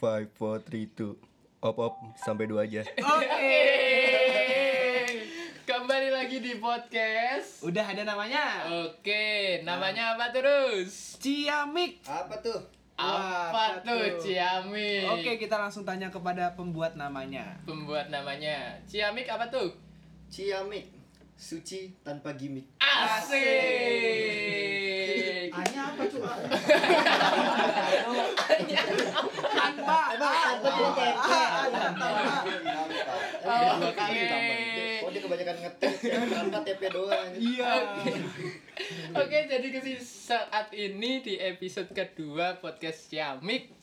Five, four, three, two. Op op sampai dua aja. Oke. Kembali lagi di podcast. Udah ada namanya. Oke, namanya apa terus? Ciamik. Apa tuh? Apa apa tuh tuh? Ciamik? Oke, kita langsung tanya kepada pembuat namanya. Pembuat namanya Ciamik apa tuh? Ciamik. Suci tanpa gimmick. Asik. Hanya apa tuh? A? Tanpa. Tempe. Oke. Oh dia kebanyakan ngetes ya, tanpa tempe doang. Iya. Oke, jadi ke saat ini di episode kedua podcast Ciamik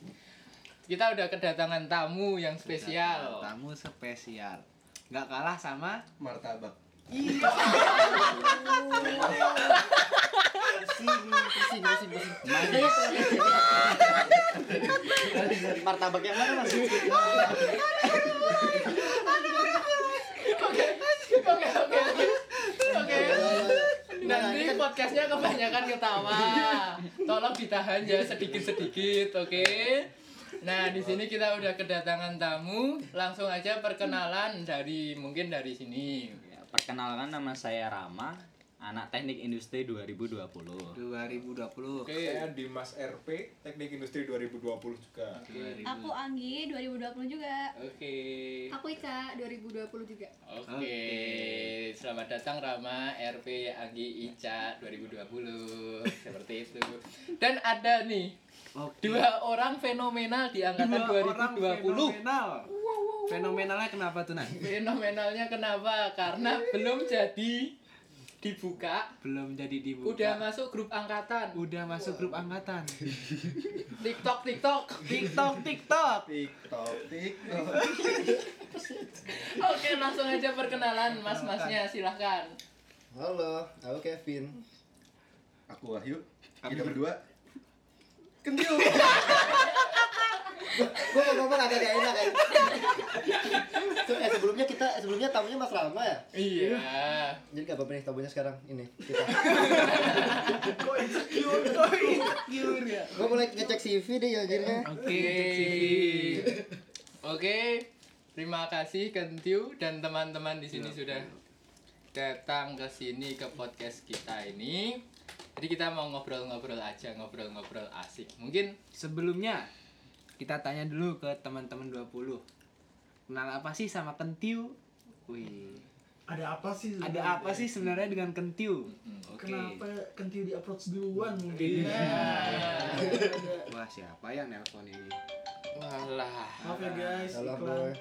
kita udah kedatangan tamu yang spesial. Tamu spesial. Nggak kalah sama Martabak. Iya. Martabak yang mana mas? Oke, oke, oke, oke. Oke. Nanti podcastnya kebanyakan ketawa. Tolong ditahan ya sedikit-sedikit, oke? Nah, di sini kita udah kedatangan tamu. Langsung aja perkenalan dari mungkin dari sini. Ya, perkenalkan nama saya Rama, anak Teknik Industri 2020. 2020. Oke. Saya Dimas RP, Teknik Industri 2020 juga. Aku Anggi 2020 juga. Oke. Aku Ica 2020 juga. Oke. Selamat datang Rama RP Anggi Ica 2020. Seperti itu. Dan ada nih Oke. dua orang fenomenal di angkatan Dua orang 2020. Fenomenal. Fenomenalnya kenapa tuh, Nan? Fenomenalnya kenapa? Karena belum jadi dibuka, Belum jadi dibuka. udah masuk grup angkatan. Udah masuk grup angkatan. TikTok TikTok. TikTok, TikTok. Tiktok, tiktok. Oke, langsung aja perkenalan mas-masnya silahkan. Halo, aku Kevin. Aku Wahyu. Kita berdua. Kentil. Gue mau ngomong agak gak enak kan. Eh sebelumnya kita sebelumnya tamunya Mas Rama ya. Iya. Jadi gak apa-apa nih tamunya sekarang ini kita. Insecure ya? Gue mulai ngecek CV deh ya akhirnya. Oke, Oke. cek CV. Oke. Terima kasih Kentiu dan teman-teman di sini sudah datang ke sini ke podcast kita ini. Jadi kita mau ngobrol-ngobrol aja, ngobrol-ngobrol asik. Mungkin Sebelumnya kita tanya dulu ke teman-teman 20. Kenal apa sih sama Kentiu? Wih. Ada apa sih? Ada apa sih sebenarnya dengan Kentiu? mm, Oke. Kenapa Kentiu di approach duluan mungkin? Iya. Ada. Wah, siapa yang nelpon ini? walah. Maaf ya guys, Halo iklan. boy.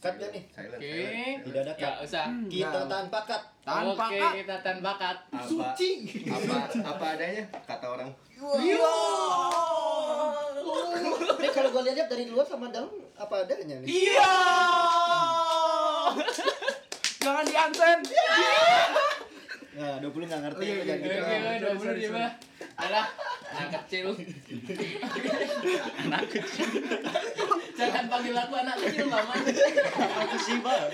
Cut ya nih. Oke. Tidak ada Ya cut. usah. Kita tanpa cut. Tanpa Oke, cut. kita tanpa cut. Suci. Apa apa adanya kata orang. Ini kalau gue lihat dari luar sama dalam apa adanya nih. Iya. Jangan dianten. Nah, 20 nggak ngerti gitu. oke, sorry, dua puluh sorry, lima. Alah, anak kecil. Anak kecil. Jangan panggil aku anak kecil, Mama. Aku sih, Bang.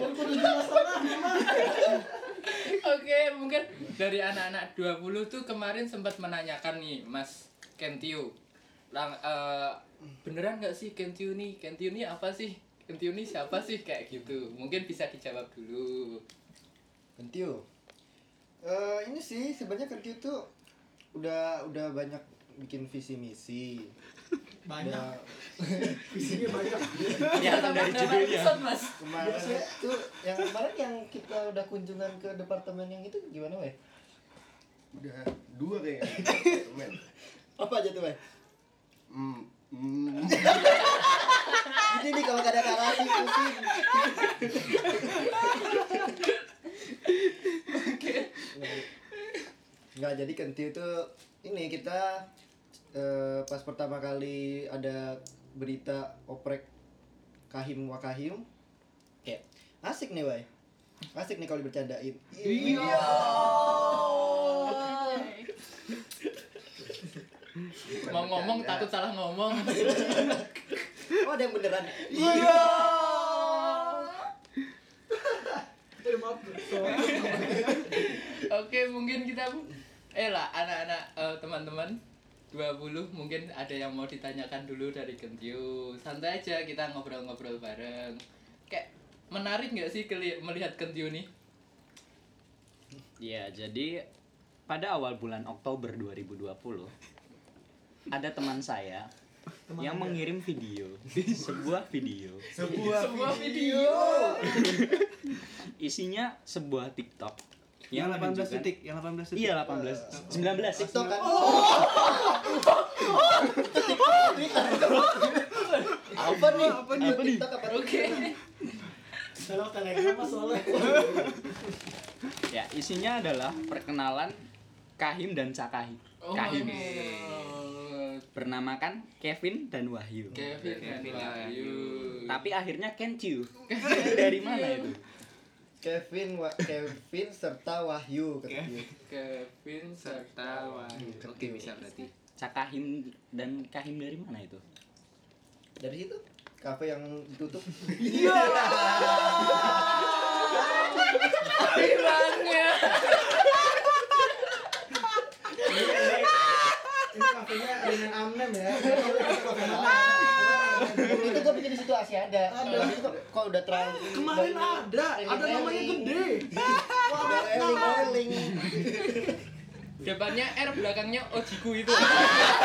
Umurku Mama. Oke, mungkin dari anak-anak 20 tuh kemarin sempat menanyakan nih, Mas Kentio. Lang, eh, beneran nggak sih? Kentio nih apa sih? Kentio nih siapa sih? Kayak gitu. Mungkin bisa dijawab dulu. Kentiu. Eh ini sih sebenarnya Kentiu tuh udah udah banyak bikin visi misi. Banyak. Udah- Visinya banyak. Ya, dari judulnya. Mas. kemarin tuh yang kemarin yang kita udah kunjungan ke departemen yang itu gimana weh? Udah dua kayaknya. Apa aja tuh weh? Hmm, hmm. Ini nih kalau gak ada narasi pusing. Nggak jadi Kentiu tuh ini kita eh, pas pertama kali ada berita oprek Kahim Wakahim. Kayak asik nih weh asik nih kalau dibercandain. Iya Mau ngomong takut salah ngomong. oh ada yang beneran maaf. Sorry. Oke, mungkin kita eh lah anak-anak eh, teman-teman. 20 mungkin ada yang mau ditanyakan dulu dari Kentiu santai aja kita ngobrol-ngobrol bareng. Kayak menarik nggak sih keli- melihat Kentiu nih? Ya, jadi pada awal bulan Oktober 2020 ada teman saya yang mengirim video, sebuah video. Sebuah, sebuah video Isinya sebuah TikTok Yang 18 menunjukkan- detik, yang 18 detik. Iya, 18. 19. TikTok kan. apa nih? Apa nih? TikTok apa? oke Kalau telegram mas soalnya. Ya, isinya adalah perkenalan Kahim dan Cakahi. Oh, Kahim. oke. Bernamakan Kevin dan Wahyu. Kevin dan Kevin Wahyu Tapi akhirnya Kencu. Dari mana itu? Kevin, Wa- Kevin serta Wahyu dia. Kevin serta Wahyu. Oke, bisa berarti. Cakahim dan Kahim dari mana itu? Dari situ kafe yang ditutup. Bilangnya Ini ya. itu gue bikin di situ Asia ada. Ada. Itu kok, udah terlalu Kemarin udah- ada, ada namanya gede. Udah eling-eling. depannya R belakangnya Ojiku itu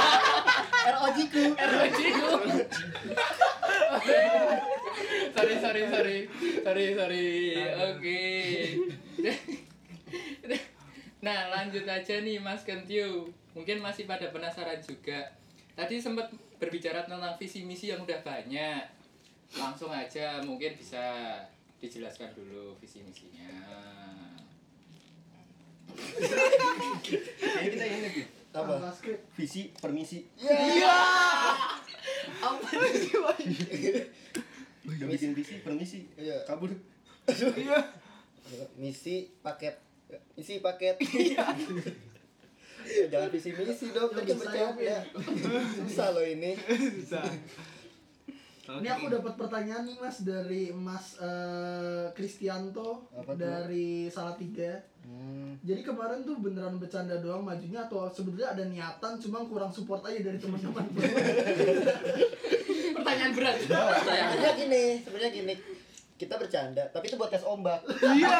ROG ku. R Ojiku sorry sorry sorry sorry sorry oke nah lanjut aja nih Mas Kentiu mungkin masih pada penasaran juga tadi sempat berbicara tentang visi misi yang udah banyak langsung aja mungkin bisa dijelaskan dulu visi misinya kita ini nih. Apa? Apa? Visi, permisi. Udah bikin visi, permisi. Iya. Kabur. Misi paket. Misi paket. Jangan visi misi dong, bisa bercanda. Susah loh ini. Bisa. Ini aku dapat pertanyaan nih mas dari Mas eh, Kristianto dari Salatiga. Hmm. Jadi kemarin tuh beneran bercanda doang majunya atau sebenarnya ada niatan cuma kurang support aja dari teman-teman. pertanyaan berat Sebenarnya gini, sebenarnya gini. Kita bercanda, tapi itu buat tes ombak. Iya.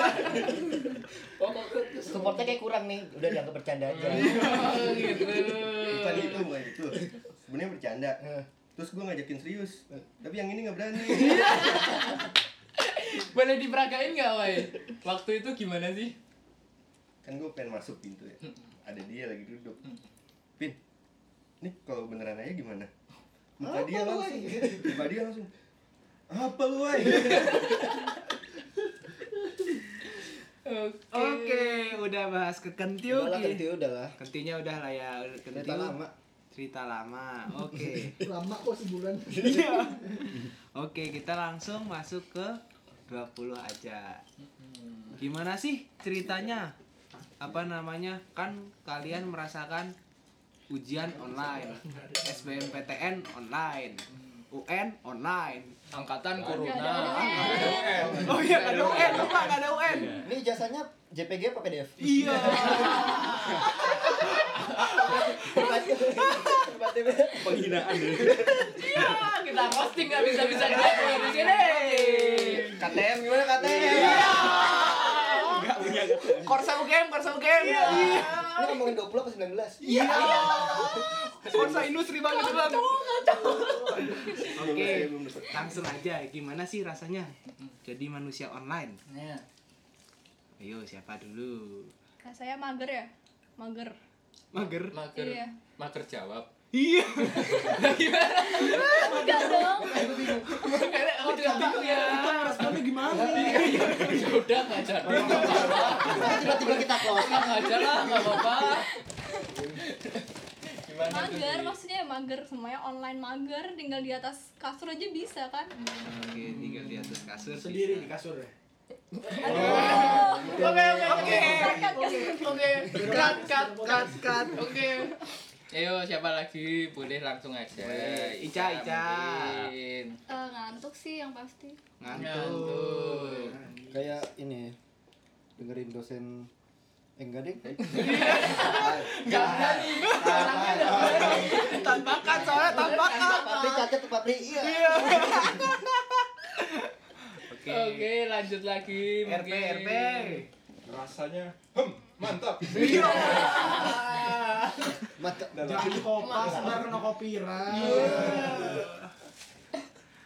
oh, kok supportnya kayak kurang nih. Udah dianggap bercanda aja. oh gitu Bukan itu, bukan itu. Sebenarnya bercanda. Terus gue ngajakin serius. Tapi yang ini nggak berani. boleh diperagain nggak Wai waktu itu gimana sih kan gue pengen masuk pintu ya. Ada dia lagi duduk. Pin, nih kalau beneran aja gimana? Muka dia langsung. Muka dia langsung. Apa lu, Wai? Oke, udah bahas ke Kentiu. Udah lah. Kentiu, udah lah. Kentiunya udah lah ya, Kentiu. Cerita lama. Cerita lama. Oke. Lama kok sebulan. Iya. Oke, kita langsung masuk ke 20 aja. Gimana sih ceritanya? Apa namanya? Kan kalian merasakan ujian online, SBMPTN online, UN online. angkatan corona ada Oh iya, nggak ada UN, lupa nggak ada UN. Ini jasanya JPG apa PDF? Iya. Penghinaan Iya, kita posting nggak bisa bisa kita di sini KTM gimana KTM? Enggak punya KTM. Korsa UGM, Korsa UGM. Iya. Ini ngomongin 20 apa 19? Iya. Korsa industri banget bang. Oke, langsung aja. Gimana sih rasanya jadi manusia online? Nah, Ayo siapa dulu? Saya mager ya? Mager. Mager. mager Iya. mager jawab Iya. Enggak dong. karena aku juga bingung ya Responnya gimana? ya udah nggak jadi Tiba-tiba kita close. Tenang aja lah nggak apa-apa gimana tuh, Mager, Di? maksudnya ya mager semuanya online mager, tinggal di atas kasur aja bisa kan? Oke, tinggal di atas kasur. Sendiri di bisa. kasur ya. Oke oke oke cut. oke cut cut cut cut oke Ayo siapa lagi boleh langsung aja. Ica, Ica. Eh, ngantuk sih yang pasti. Ngantuk. Ngantuk. Kayak ini dengerin dosen Eh, enggak deh. Nggak berani. Orangnya nggak berani. Tampakan soalnya tampakan. Papri cacat tuh Papri. Iya. Oke. Oke, lanjut lagi. RP mungkin. RP. Rasanya, hmm, mantap. Mata Jangan kopas, ntar kena copyright.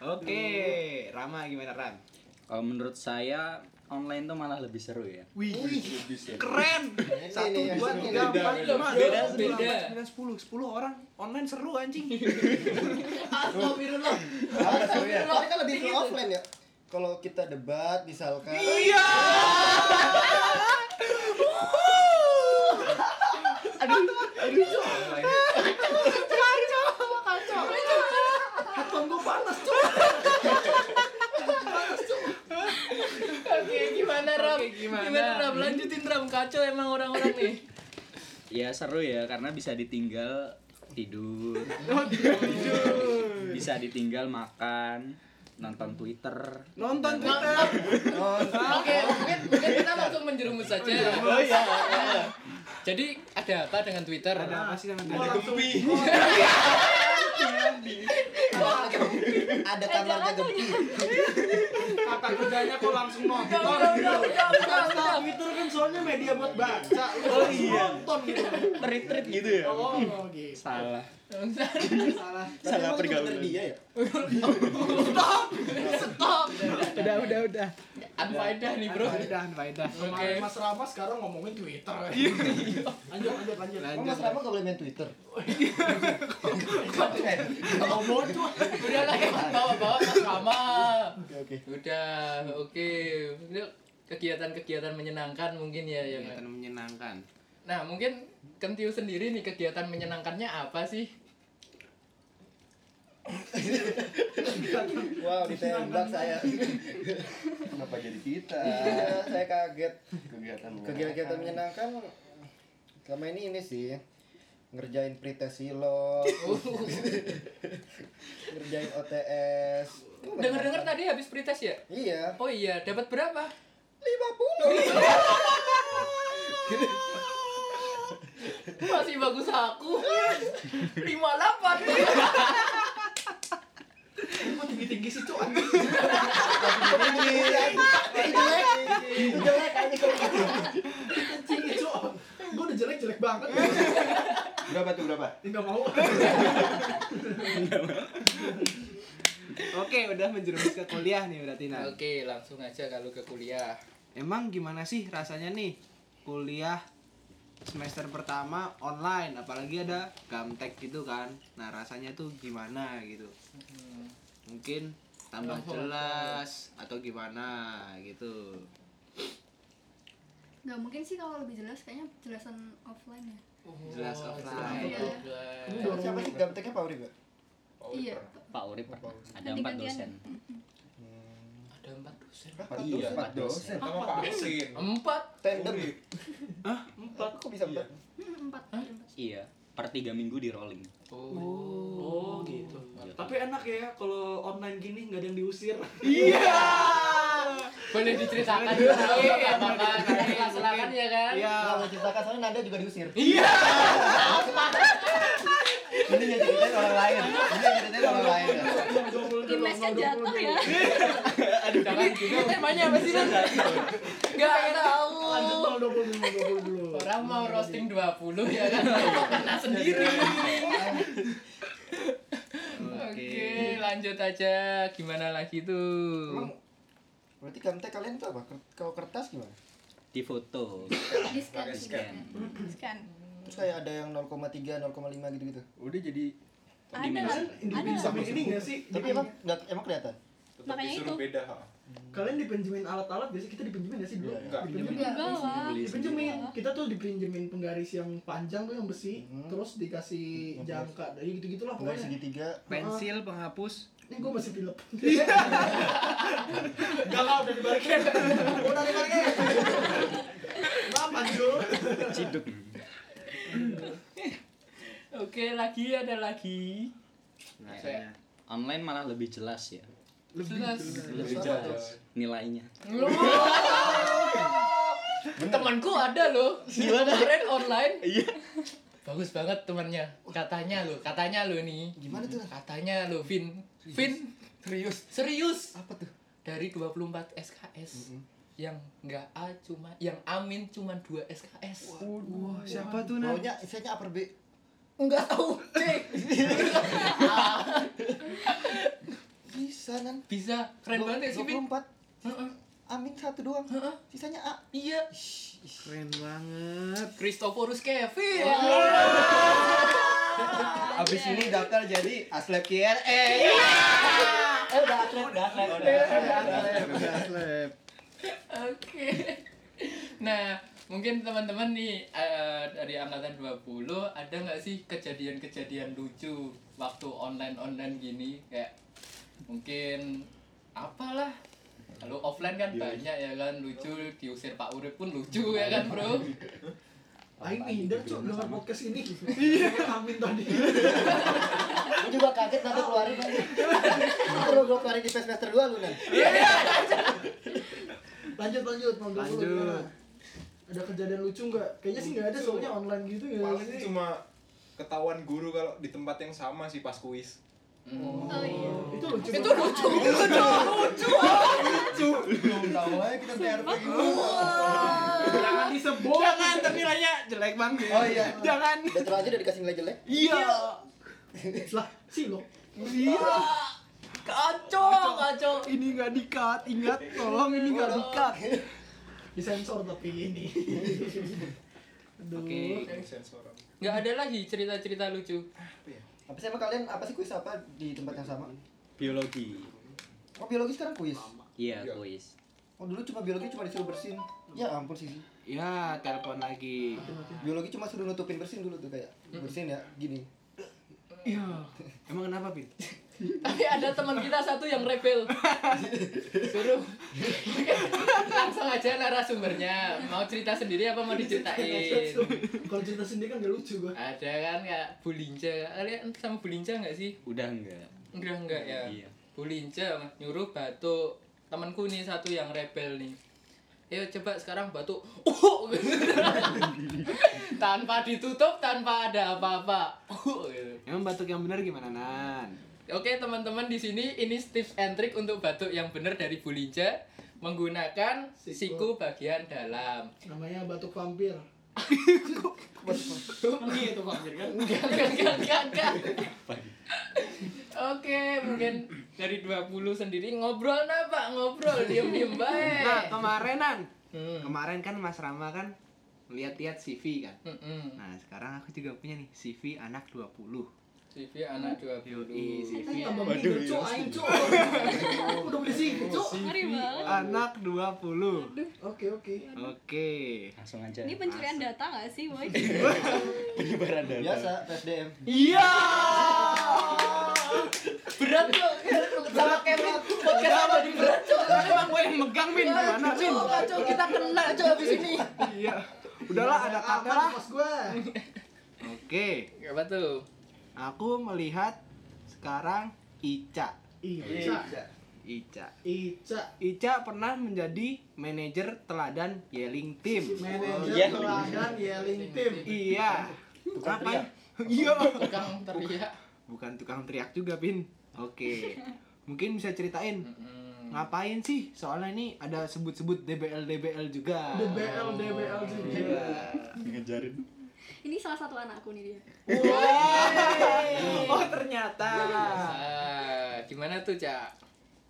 Oke, Rama gimana Ram? Kalau menurut saya online tuh malah lebih seru ya. Wih, Lebih sih. keren. Satu, yang dua, seru. tiga, empat, lima, Beda, enam, tujuh, beda. delapan, sembilan, sepuluh, sepuluh orang online seru anjing. Astagfirullah. Ah, seru ya. Tapi kan lebih ke offline ya. Kalau kita debat misalkan Iya. Hatong gue panas, cok. Oke, gimana Ram? Oke, gimana? Gimana Ram? Lanjutin Ram, kacau emang orang-orang nih. Ya seru ya karena bisa ditinggal tidur. Bisa ditinggal makan, nonton Twitter. Nonton Twitter. Oke, mungkin mungkin kita langsung menjerumus saja. Oh iya. Jadi ada apa dengan Twitter? Ada apa sih dengan Twitter? langsung ada kamarnya gempi. kata kerjanya kok langsung nonton. Udah, udah, udah, udah, udah. Twitter kan soalnya media buat baca. Oh iya. Nonton gitu. Tweet-tweet gitu ya. Oh, gitu. Salah. Salah. Salah pergaulan. dia ya. Stop. Udah, udah, udah. Unfaedah nih, Bro. Faedah, faedah. Kemarin Mas Rama sekarang ngomongin Twitter. lanjut, lanjut, lanjut. Oh, Lanjut. Mas Rama gak boleh main Twitter. Ngomong tuh. Udah lah, ya, bawa-bawa Mas Rama. Oke oke. Udah, oke. Ini kegiatan-kegiatan menyenangkan mungkin ya yang Kegiatan menyenangkan. Nah, mungkin Kentiu sendiri nih kegiatan menyenangkannya apa sih? Wow ditembak saya. Kenapa jadi kita? Iya, saya kaget. Kegiatan Kegiatan menyenangkan selama ini ini sih ngerjain pretest silot ngerjain OTS Dengar-dengar tadi habis pretest ya? iya Oh iya, dapat berapa? 50 Masih bagus aku. 58. Kok tinggi-tinggi sih, Cok? itu jelek jelek aja gitu Tinggi. Gue udah jelek-jelek banget. Berapa tuh berapa? Enggak mau. Oke, udah menjerumus ke kuliah nih berarti nah. Oke, langsung aja kalau ke kuliah. Emang gimana sih rasanya nih kuliah semester pertama online apalagi ada gamtek gitu kan nah rasanya tuh gimana gitu mungkin tambah jelas atau gimana gitu Gak mungkin sih kalau lebih jelas kayaknya jelasan offline ya. Jelas Oh, offline. jelas Iya. offline. siapa sih gamteknya Pak Uri gak? Iya. Pak Urip pernah. ada empat dosen. Ada empat dosen. Iya, empat dosen. Sama Pak Asin. Empat. tandem Empat. kok bisa empat? Hmm, empat. empat. Iya, per tiga minggu di rolling. Oh, gitu. Tapi enak ya kalau online gini nggak ada yang diusir. Boleh diceritakan juga ya, Bapak. Silakan ya kan? Iya. Mau ceritakan soalnya Nanda juga diusir Iya. ini yang ceritain orang lain ini yang ceritain orang lain ya. Image-nya jatuh ya. Jangan juga temanya apa sih, Nan? Enggak tahu. Lanjut dulu 20 dulu. Orang mau roasting 20 ya kan? Kena sendiri. Oke, lanjut aja. Gimana lagi tuh? Emang berarti gamtek kalian itu apa? Kalau kertas gimana? Di foto. Di scan. Di scan. Scan. Terus kayak ada yang 0,3, 0,5 gitu-gitu. Udah jadi Ada. samping ini nggak sih? Tapi emang nggak emang kelihatan. Tetap Makanya disuruh itu. beda, ha. Kalian dipinjemin alat-alat biasa kita dipinjemin nggak sih dulu? Iya, Enggak. Dipinjemin. Enggak lah. Dipinjemin. Kita tuh dipinjemin penggaris yang panjang tuh yang besi, Hmm. terus dikasih jangka, dari gitu-gitulah Enggak pokoknya. segitiga. pensil penghapus Ini gue masih pilep. Enggak lah, udah dibalikin. Udah dibalikin. Lama Jul. Ciduk. Oke, lagi ada lagi. Nah, ya. online malah lebih jelas ya. Jelas. Lebih jelas nilainya. Temanku ada loh. Gimana? Kemarin online. Iya. Bagus banget temannya. Katanya loh, katanya loh nih. Gimana tuh? Katanya loh, Vin. Vin, Serius? serius. Apa tuh? Dari 24 SKS. Yang enggak A cuma yang amin cuma 2 SKS. Wah, siapa tuh nah? Maunya isinya upper B. Enggak tahu, C. Bisa nan. Bisa, keren banget ya sih, Vin. 24. Heeh. Amin satu doang. Heeh. Sisanya A. Iya. Keren banget. Christophorus Kevin. Abis ini daftar jadi aslep KRE. Eh udah atlet, udah Aslep. Oke. Nah, mungkin teman-teman nih eh, dari angkatan 20 ada nggak sih kejadian-kejadian lucu waktu online-online gini kayak mungkin apalah kalau offline kan banyak ya kan lucu diusir Pak Urip pun lucu ya kan bro Aing minder cok dengan podcast ini. Iya. Amin tadi. Gue juga kaget nanti keluarin lagi. Terus gue keluarin di semester 2 lu nan. Lanjut lanjut mau dulu Lanjut. Ada kejadian lucu nggak? Kayaknya sih nggak ada soalnya online gitu ya. Paling cuma ketahuan guru kalau di tempat yang sama sih pas kuis. Oh iya. Itu lucu. itu lucu lucu lucu Belum tahu aja kita TRP. Jangan disebut. Jangan, tapi nilainya jelek banget. Oh iya. Jangan. Terus aja udah dikasih nilai jelek. Iya. Lah, sih lo. Iya. kacau kacau Ini nggak di-cut, ingat tolong ini nggak di-cut. Disensor tapi ini. Aduh. Oke. Sensoran. nggak ada lagi cerita-cerita lucu Apa sih emang kalian apa sih kuis apa di tempat yang sama? Biologi. Oh biologi sekarang kuis. Iya, Iya. kuis. Oh dulu cuma biologi cuma disuruh bersin. Ya ampun sih. Ya, telepon lagi. Biologi cuma suruh nutupin bersin dulu tuh kayak bersin ya gini. Iya. Emang kenapa, Pin? tapi ada teman kita satu yang rebel. Suruh. Langsung aja narasumbernya. Mau cerita sendiri apa mau diceritain? Kalau cerita sendiri kan gak lucu gua. ada kan kayak bulinca kalian sama bulinca nggak sih? Udah enggak? enggak enggak ya? Iya. bulinca nyuruh batuk. Temanku nih satu yang rebel nih. Ayo coba sekarang batuk. Oh, tanpa ditutup tanpa ada apa-apa. Oh, gitu. Emang batuk yang benar gimana, Nan? Oke teman-teman di sini ini tips and trick untuk batuk yang benar dari bulinja menggunakan siku bagian dalam. Namanya batuk vampir. Gitu, Pak. kan? Enggak, enggak, enggak, enggak, enggak. Oke, mungkin dari 20 sendiri ngobrol nah Pak, ngobrol diem-diem baik. Nah, kemarinan. Hmm. Kemarin kan Mas Rama kan lihat-lihat CV kan. Mm-mm. Nah, sekarang aku juga punya nih CV anak 20. CV anak 20. Yoi, CV Tambah iya sih. aing cok. Udah beli sih banget. Anak 20. Oke oke. Oke. Langsung aja. Ini pencurian data gak sih, boy? penyebaran data. Biasa PSDM. Iya. Berat tuh, sama Kevin podcast jadi berat tuh. Emang gue yang megang, Min. Gimana, Min? Kacau, kacau, kita kena aja habis ini. Iya. Udahlah, ada kata Aman gua. Oke. Apa tuh? Aku melihat sekarang Ica. Ica. Ica. Ica. Ica pernah menjadi manajer teladan Yelling Team. Manajer Iya. teladan yelling tim. Iya. Tukang Ngapain? teriak. Iya. Tukang teriak. Bukan tukang teriak juga, Pin. Oke. Mungkin bisa ceritain ngapain sih? Soalnya ini ada sebut-sebut DBL DBL juga. DBL DBL juga. Iya. Ngejarin. Ini salah satu anakku nih dia. Oh, ternyata. Ah, gimana tuh, Cak?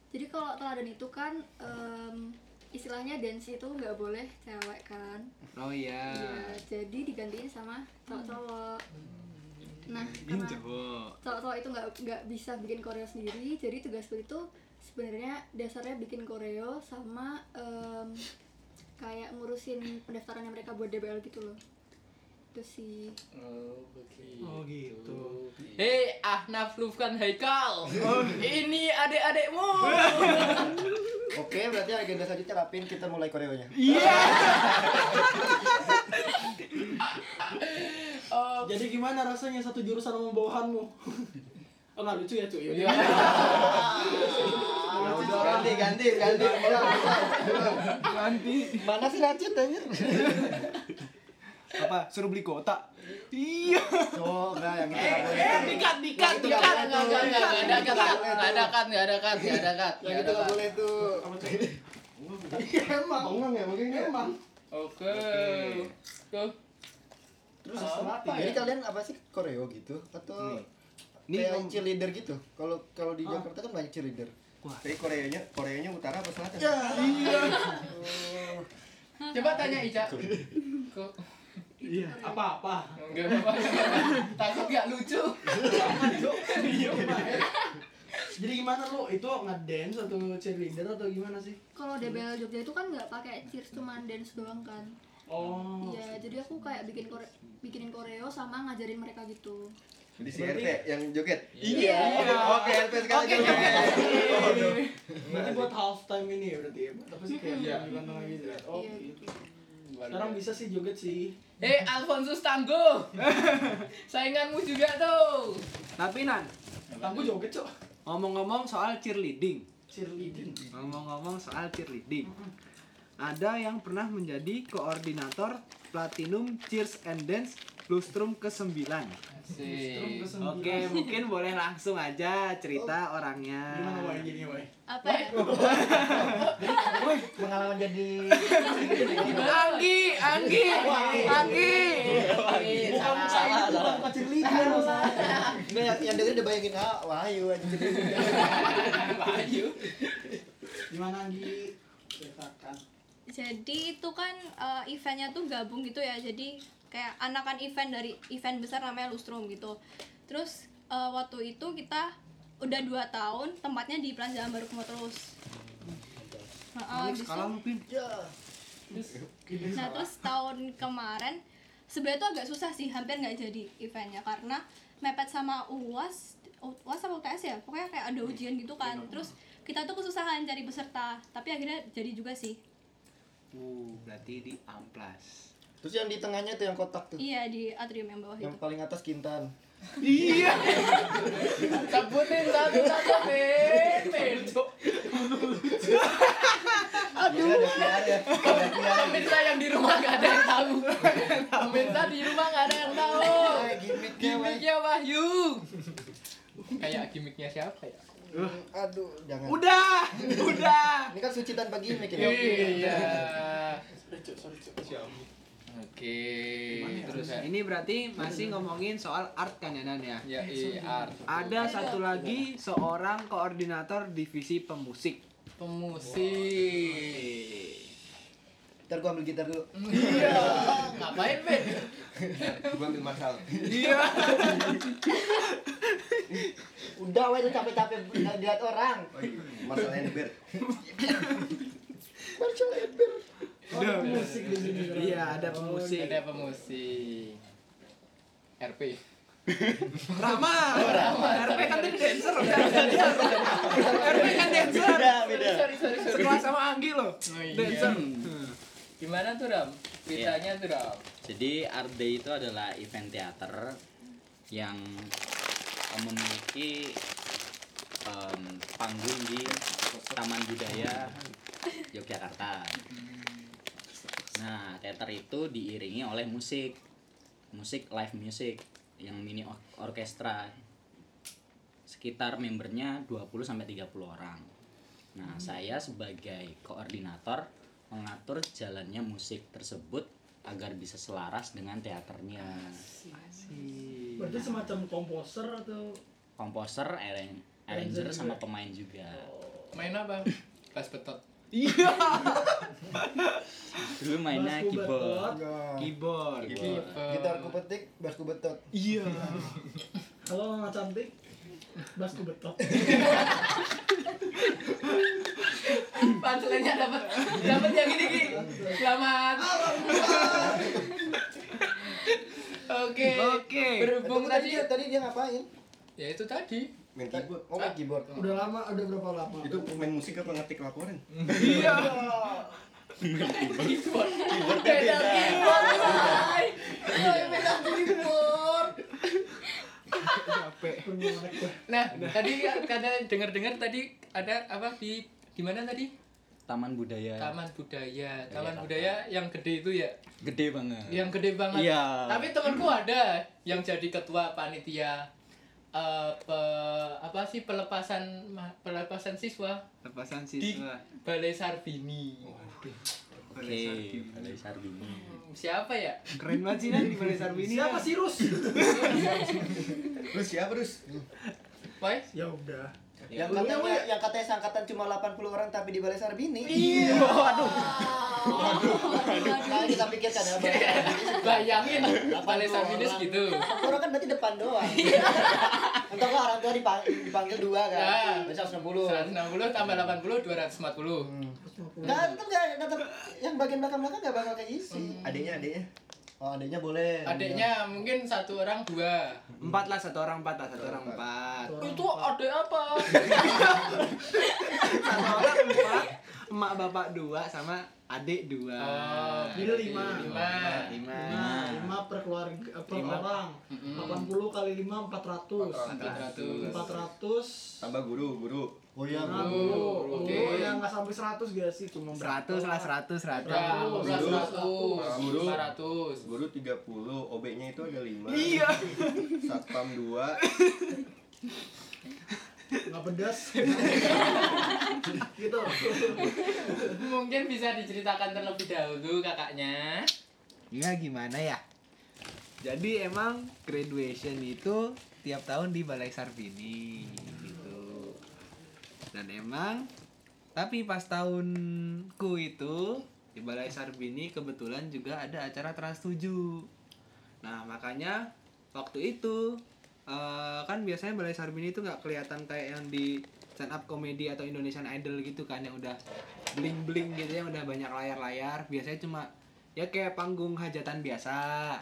Jadi kalau teladan itu kan em, istilahnya dance itu nggak boleh cewek kan. Oh iya. Iya, jadi digantiin sama cowok-cowok. Nah, Bin karena cowok. cowok-cowok itu nggak nggak bisa bikin koreo sendiri, jadi tugasku itu sebenarnya dasarnya bikin koreo sama em, kayak ngurusin pendaftarannya mereka buat DBL gitu loh. Itu sih. Oh, begitu. Oh, gitu. Hei, Ahnaf Lufkan Haikal. Ini adik-adikmu. Oke, berarti agenda selanjutnya Rapin kita mulai koreonya. Oh, Jadi gimana rasanya satu jurusan sama bawahanmu? Oh nggak lucu ya cuy. Iya. Ya udah ganti ganti ganti. Ganti. Mana sih Racit anjir? Apa? Suruh beli kota. Iya. Oh, enggak yang itu nggak boleh. Eh, dikat, dikat, dikat. nggak Nggak, boleh nggak, tuh. nggak, nggak ada kat, Yang itu nggak ada kat, nggak ada kat, nggak ada kat, Yang nggak itu ada nggak kat. boleh tuh. Emang. Bengong ya mungkin ya? Emang. Oke. Tuh. Terus Apa Jadi ya? kalian apa sih koreo gitu atau kayak cheerleader gitu? Kalau kalau di Jakarta kan banyak cheerleader. Tapi Koreanya, Koreanya utara apa selatan? Coba tanya Ica. Kok Iya. Apa-apa. enggak apa Takut nggak lucu. Jadi gimana lu? Itu ngedance atau cheerleader atau gimana sih? kalau DBL Jogja itu kan nggak pakai cheers cuman dance doang kan Oh. iya jadi aku kayak bikin kore bikinin koreo sama ngajarin mereka gitu Jadi si Berarti- RT yang joget? Iya. Oke, RT sekali Oke, joget. Berarti buat half time ini ya berarti ya? Apa sih kayak Iya. bukan tengah gitu ya? Oh Iya, gitu. Sekarang bisa sih joget sih. Eh, Alfonsus Tangguh. Sainganmu juga tuh. Tapi Nan, Tangguh joget cok. ngomong-ngomong soal cheerleading. Cheerleading. Ngomong-ngomong soal cheerleading. Ada yang pernah menjadi koordinator Platinum Cheers and Dance Lustrum ke-9. Sih. Oke, mungkin boleh langsung aja cerita orangnya. Gimana boy jadinya boy? apa ya Wih, pengalaman jadi Anggi, Anggi, Anggi. Bukan salah, bukan bukan cheerleader. Nggak, yang, yang denger udah bayangin ah Wahyu aja Ayo. Gimana Anggi? Ceritakan. Jadi itu kan eh, eventnya tuh gabung gitu ya. Jadi kayak anakan event dari event besar namanya Lustrum gitu. Terus eh, waktu itu kita udah dua tahun tempatnya di Plaza Baru Kemo terus. Nah, Pin. nah terus tahun kemarin sebenarnya tuh agak susah sih hampir nggak jadi eventnya karena mepet sama uas uas apa UTS ya pokoknya kayak ada ujian gitu kan terus kita tuh kesusahan cari peserta tapi akhirnya jadi juga sih Uh, berarti di amplas. Terus yang di tengahnya tuh yang kotak tuh iya di atrium yang bawah Yang itu paling atas kintan Iya. Sebutin satu-satu, Pin. Pin. Aduh ya Pemirsa yang di rumah nggak ada yang tahu. Pemirsa di rumah nggak ada yang tahu. Eh, Gimiknya Wahyu Gimiknya Wahyu. Kayak gimiknya siapa ya? Aduh jangan Udah, udah. Ini kan suci tanpa gimmick ini Iya. Sorry cok, sorry Oke. Terus ya. Ini berarti masih ngomongin soal art kan ya Nan ya? Ya, iya, art. Ada satu lagi seorang koordinator divisi pemusik. Pemusik. Ntar gua ambil gitar dulu Iya. Ngapain, Pin? Gua ambil masal. Iya. Udah weh lu capek-capek dilihat orang Masalahnya di ber. Marshall Ember Oh, ada musik di sini. Iya, ada pemusik. Ada pemusik. RP. Rama. RP kan dia dancer. RP kan dancer. Sorry, sorry, sorry. Sekelas sama Anggi loh. Oh, iya. Dancer. Gimana tuh, Ram? Ceritanya tuh, Ram. Jadi Art Day itu adalah event teater yang memiliki em, panggung di Taman Budaya Yogyakarta. Nah, teater itu diiringi oleh musik, musik live music yang mini or- orkestra. Sekitar membernya 20 sampai 30 orang. Nah, saya sebagai koordinator mengatur jalannya musik tersebut agar bisa selaras dengan teaternya. Berarti semacam komposer atau Komposer, arran- arranger sama pemain juga. Main apa? Pas betot. Dulu mainnya Bass keyboard. Keyboard. Gitar ku petik, bass ku betot Iya. kalau nggak cantik basku betot. Punchline-nya dapat dapat yang ini Ki. Selamat. Oke. Oke. Berhubung tadi tadi dia ngapain? ya itu tadi. Main keyboard. Oh main keyboard Udah lama, udah berapa lama? Itu main musik apa ngetik laporan? Iya. Keyboard. Beda keyboard. say. Oh, Beda keyboard. Capek. Nah, tadi karena dengar-dengar tadi ada apa di di mana tadi? Taman budaya. Taman budaya. Taman Kata. budaya yang gede itu ya. Gede banget. Yang gede banget. Iya. Tapi temanku ada yang jadi ketua panitia eh, pe- apa sih pelepasan pelepasan siswa Lepasan di siswa. Balai Sarbini. Oke, Balai Sarbini. Hmm, Siapa ya? Keren banget sih di Balai Sarbini. Siapa sih Rus? Terus siapa terus? Woi, ya udah. Yang Dulunya, katanya Wak. yang katanya seangkatan cuma 80 orang tapi di Balai Sarbini. Iya. Nah, kita pikirkan ya bayangin Balai Sarbini segitu. Orang kan berarti depan doang. Entah nggak orang tua dipanggil, dipanggil dua kan. Bisa 160. 160 tambah 80 240. Nggak, tetap nggak, tetap yang bagian belakang-belakang nggak bakal keisi. Adiknya, adiknya. Oh, adiknya boleh. Adiknya mungkin satu orang dua. Empat lah, satu orang empat lah, satu orang empat. Itu adik apa? Satu orang empat, emak bapak dua sama adik dua. Oh, Jadi lima. Lima. Lima. Lima, lima per keluarga per Lima. orang. Mm-mm. 80 kali 5 400. 400. 400 Tambah guru, guru. Oh iya, Nah, guru. oke. Oh, ya nggak sampai 100 gak sih? Cuma Seratus lah, seratus, Ya, seratus. 15 Guru. 100. 500. Guru 30, OB-nya itu ada 5. Iya. Satpam 2. nggak pedas. gitu. Mungkin bisa diceritakan terlebih dahulu kakaknya. Ya gimana ya? Jadi emang graduation itu tiap tahun di Balai Sarbini gitu. Dan emang tapi pas tahunku itu di Balai Sarbini kebetulan juga ada acara Trans 7. Nah, makanya waktu itu eh, kan biasanya Balai Sarbini itu nggak kelihatan kayak yang di stand up comedy atau Indonesian Idol gitu kan yang udah bling bling gitu yang udah banyak layar-layar. Biasanya cuma ya kayak panggung hajatan biasa.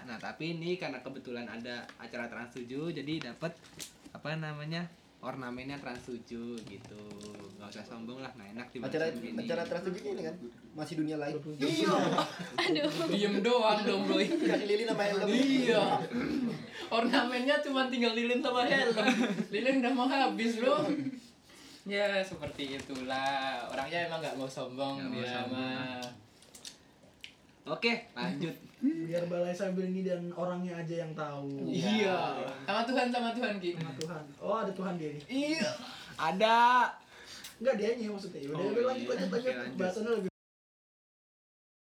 Nah, tapi ini karena kebetulan ada acara Trans 7 jadi dapat apa namanya? Ornamennya Trans 7 gitu. Nggak usah sombong lah, nggak enak di Acara Sarbini. acara Trans ini kan masih dunia lain. Iya. Diem doang dong, Bro. Kasih lilin sama helm. Iya. Ornamennya cuma tinggal lilin sama helm. Lilin udah mau habis, Bro. Ya, seperti itulah. Orangnya emang nggak mau sombong mau dia sombong. mah. Oke, lanjut. Biar balai sambil ini dan orangnya aja yang tahu. Iya. Sama Tuhan sama Tuhan Ki. Sama Tuhan. Oh, ada Tuhan dia nih. Iya. Ada Enggak dia maksudnya. Udah, Oh, lanjut iya. lanjut lanjut. lanjut. Bahasannya lebih